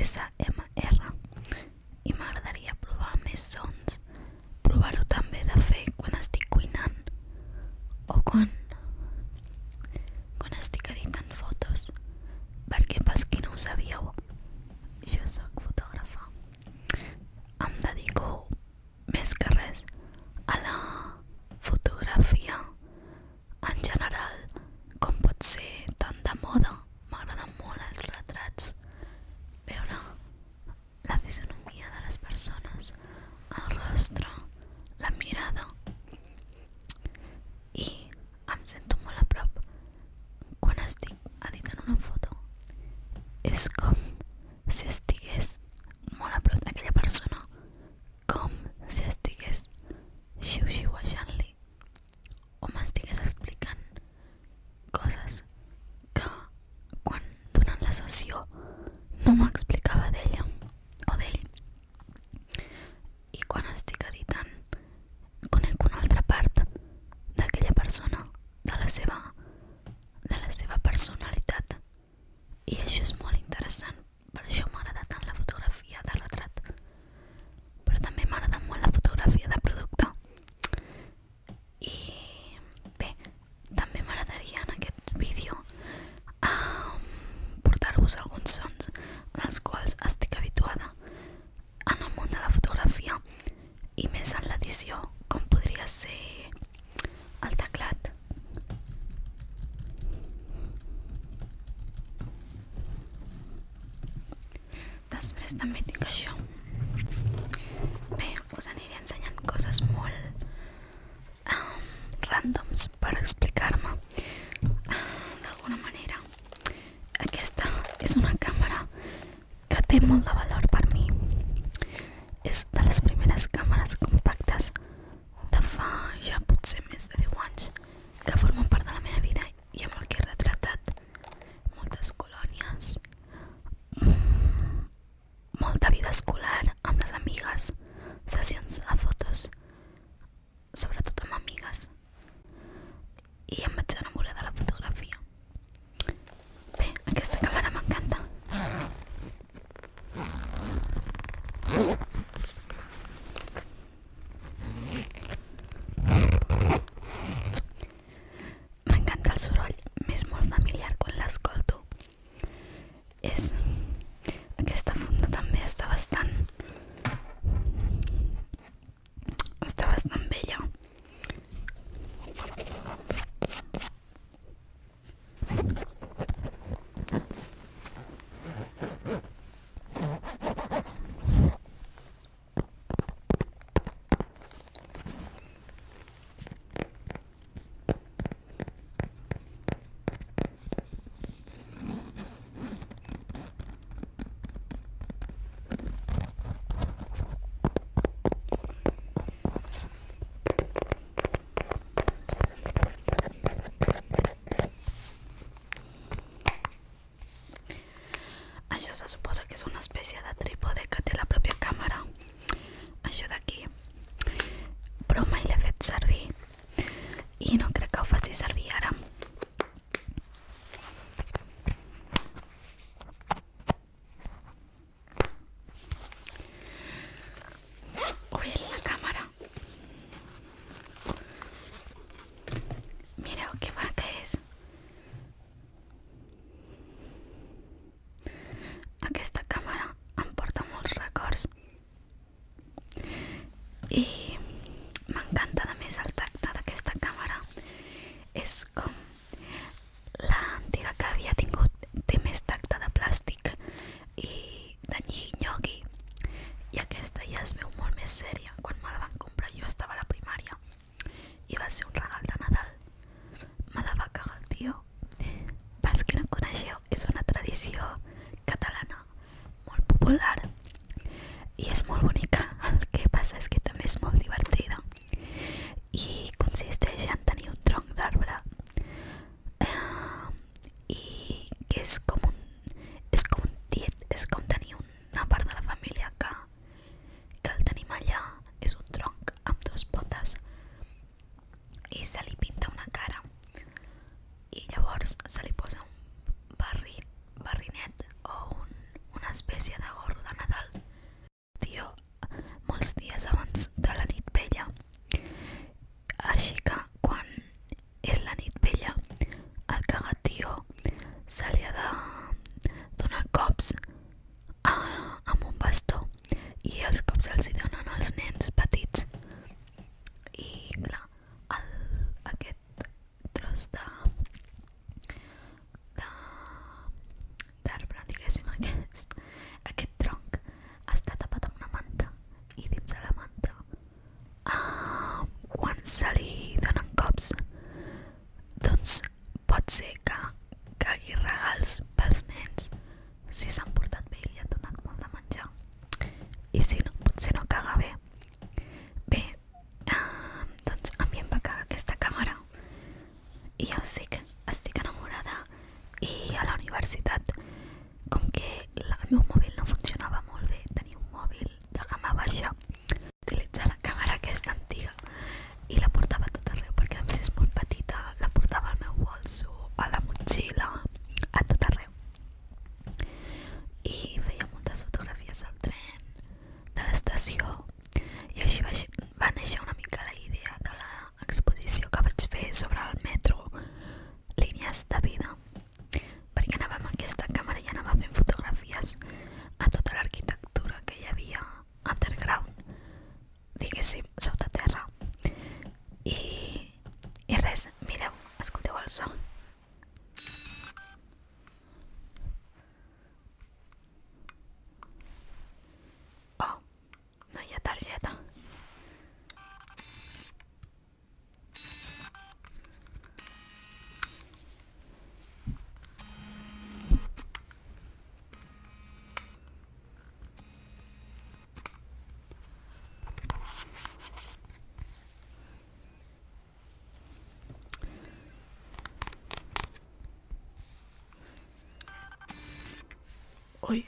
esa personas arrastra la mirada coses però és també dic això bé, us aniré ensenyant coses molt um, ah, randoms per explicar-me. звезда casa Oi.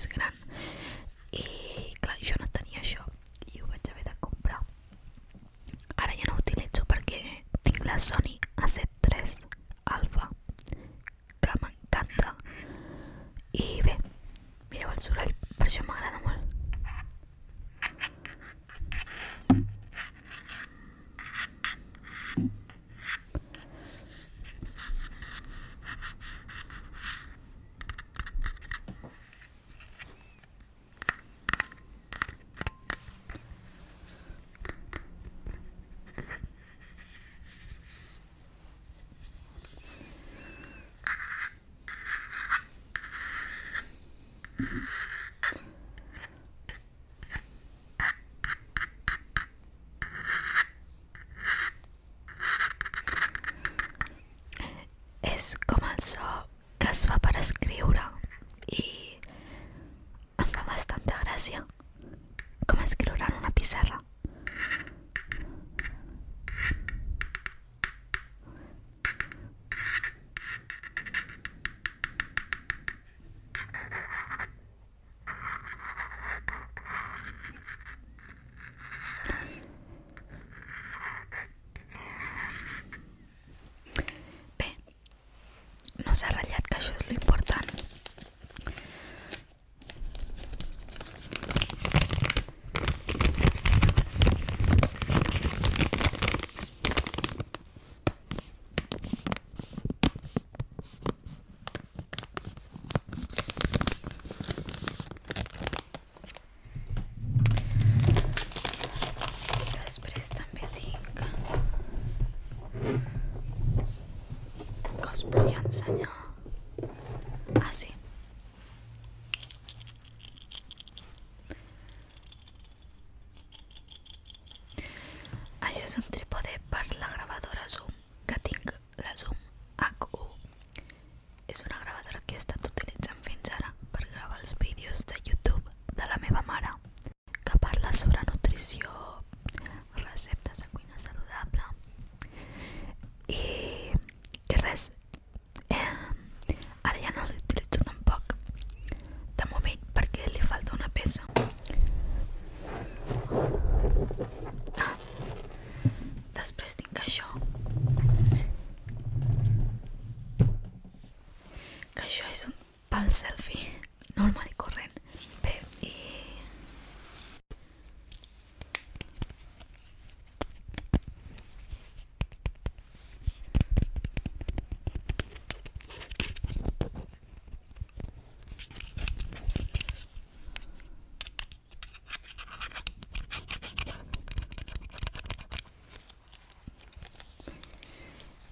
La part s'ha ratllat que això és lo 三娘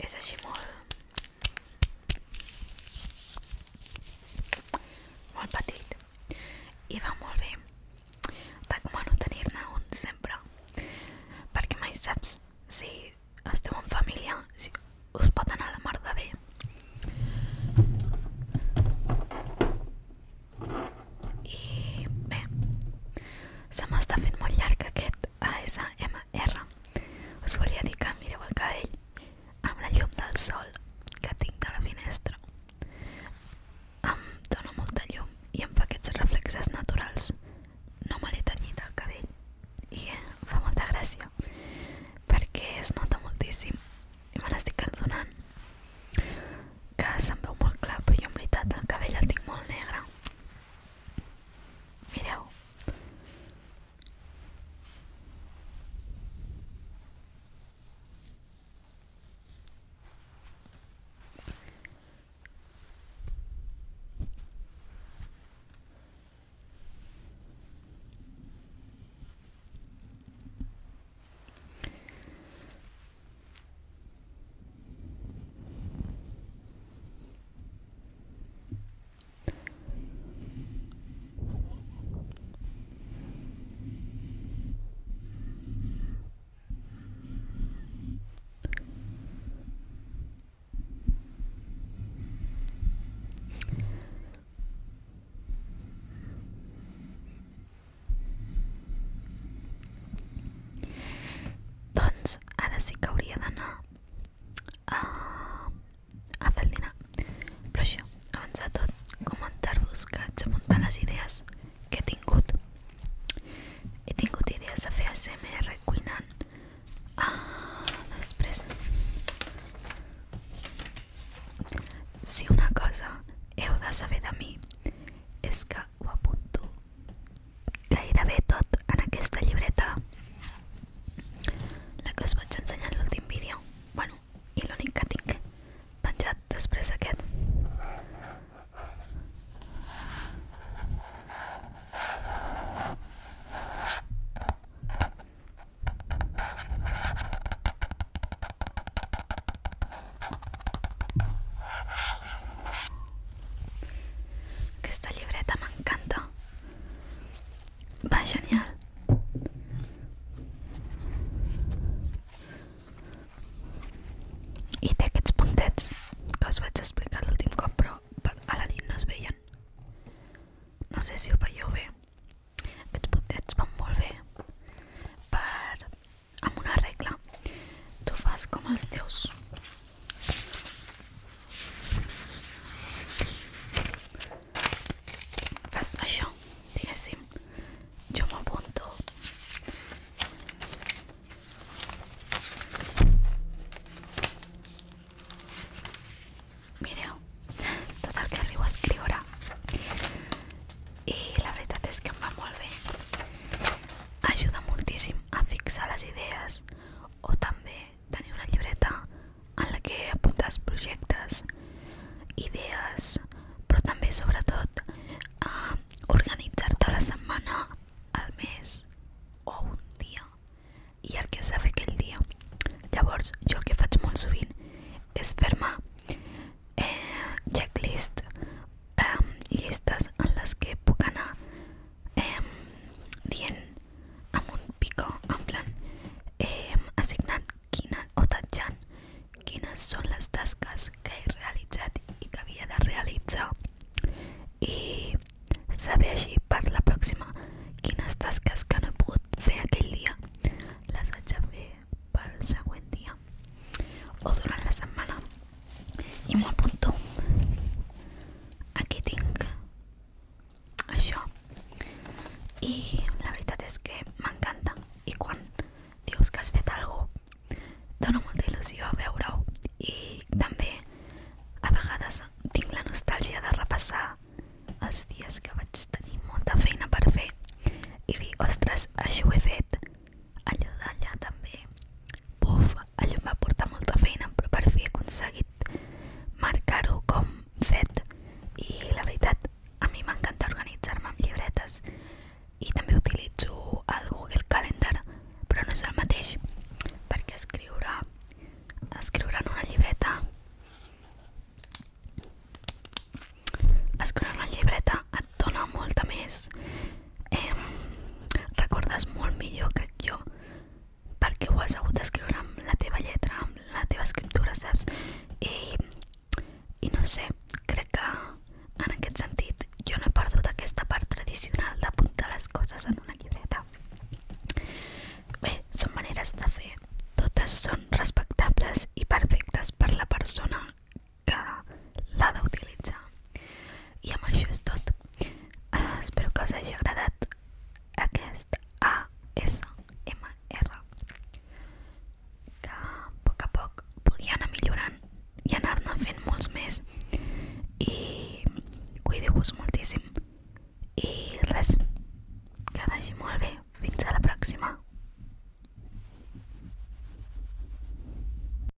ça chez. sol. Com els teus. us.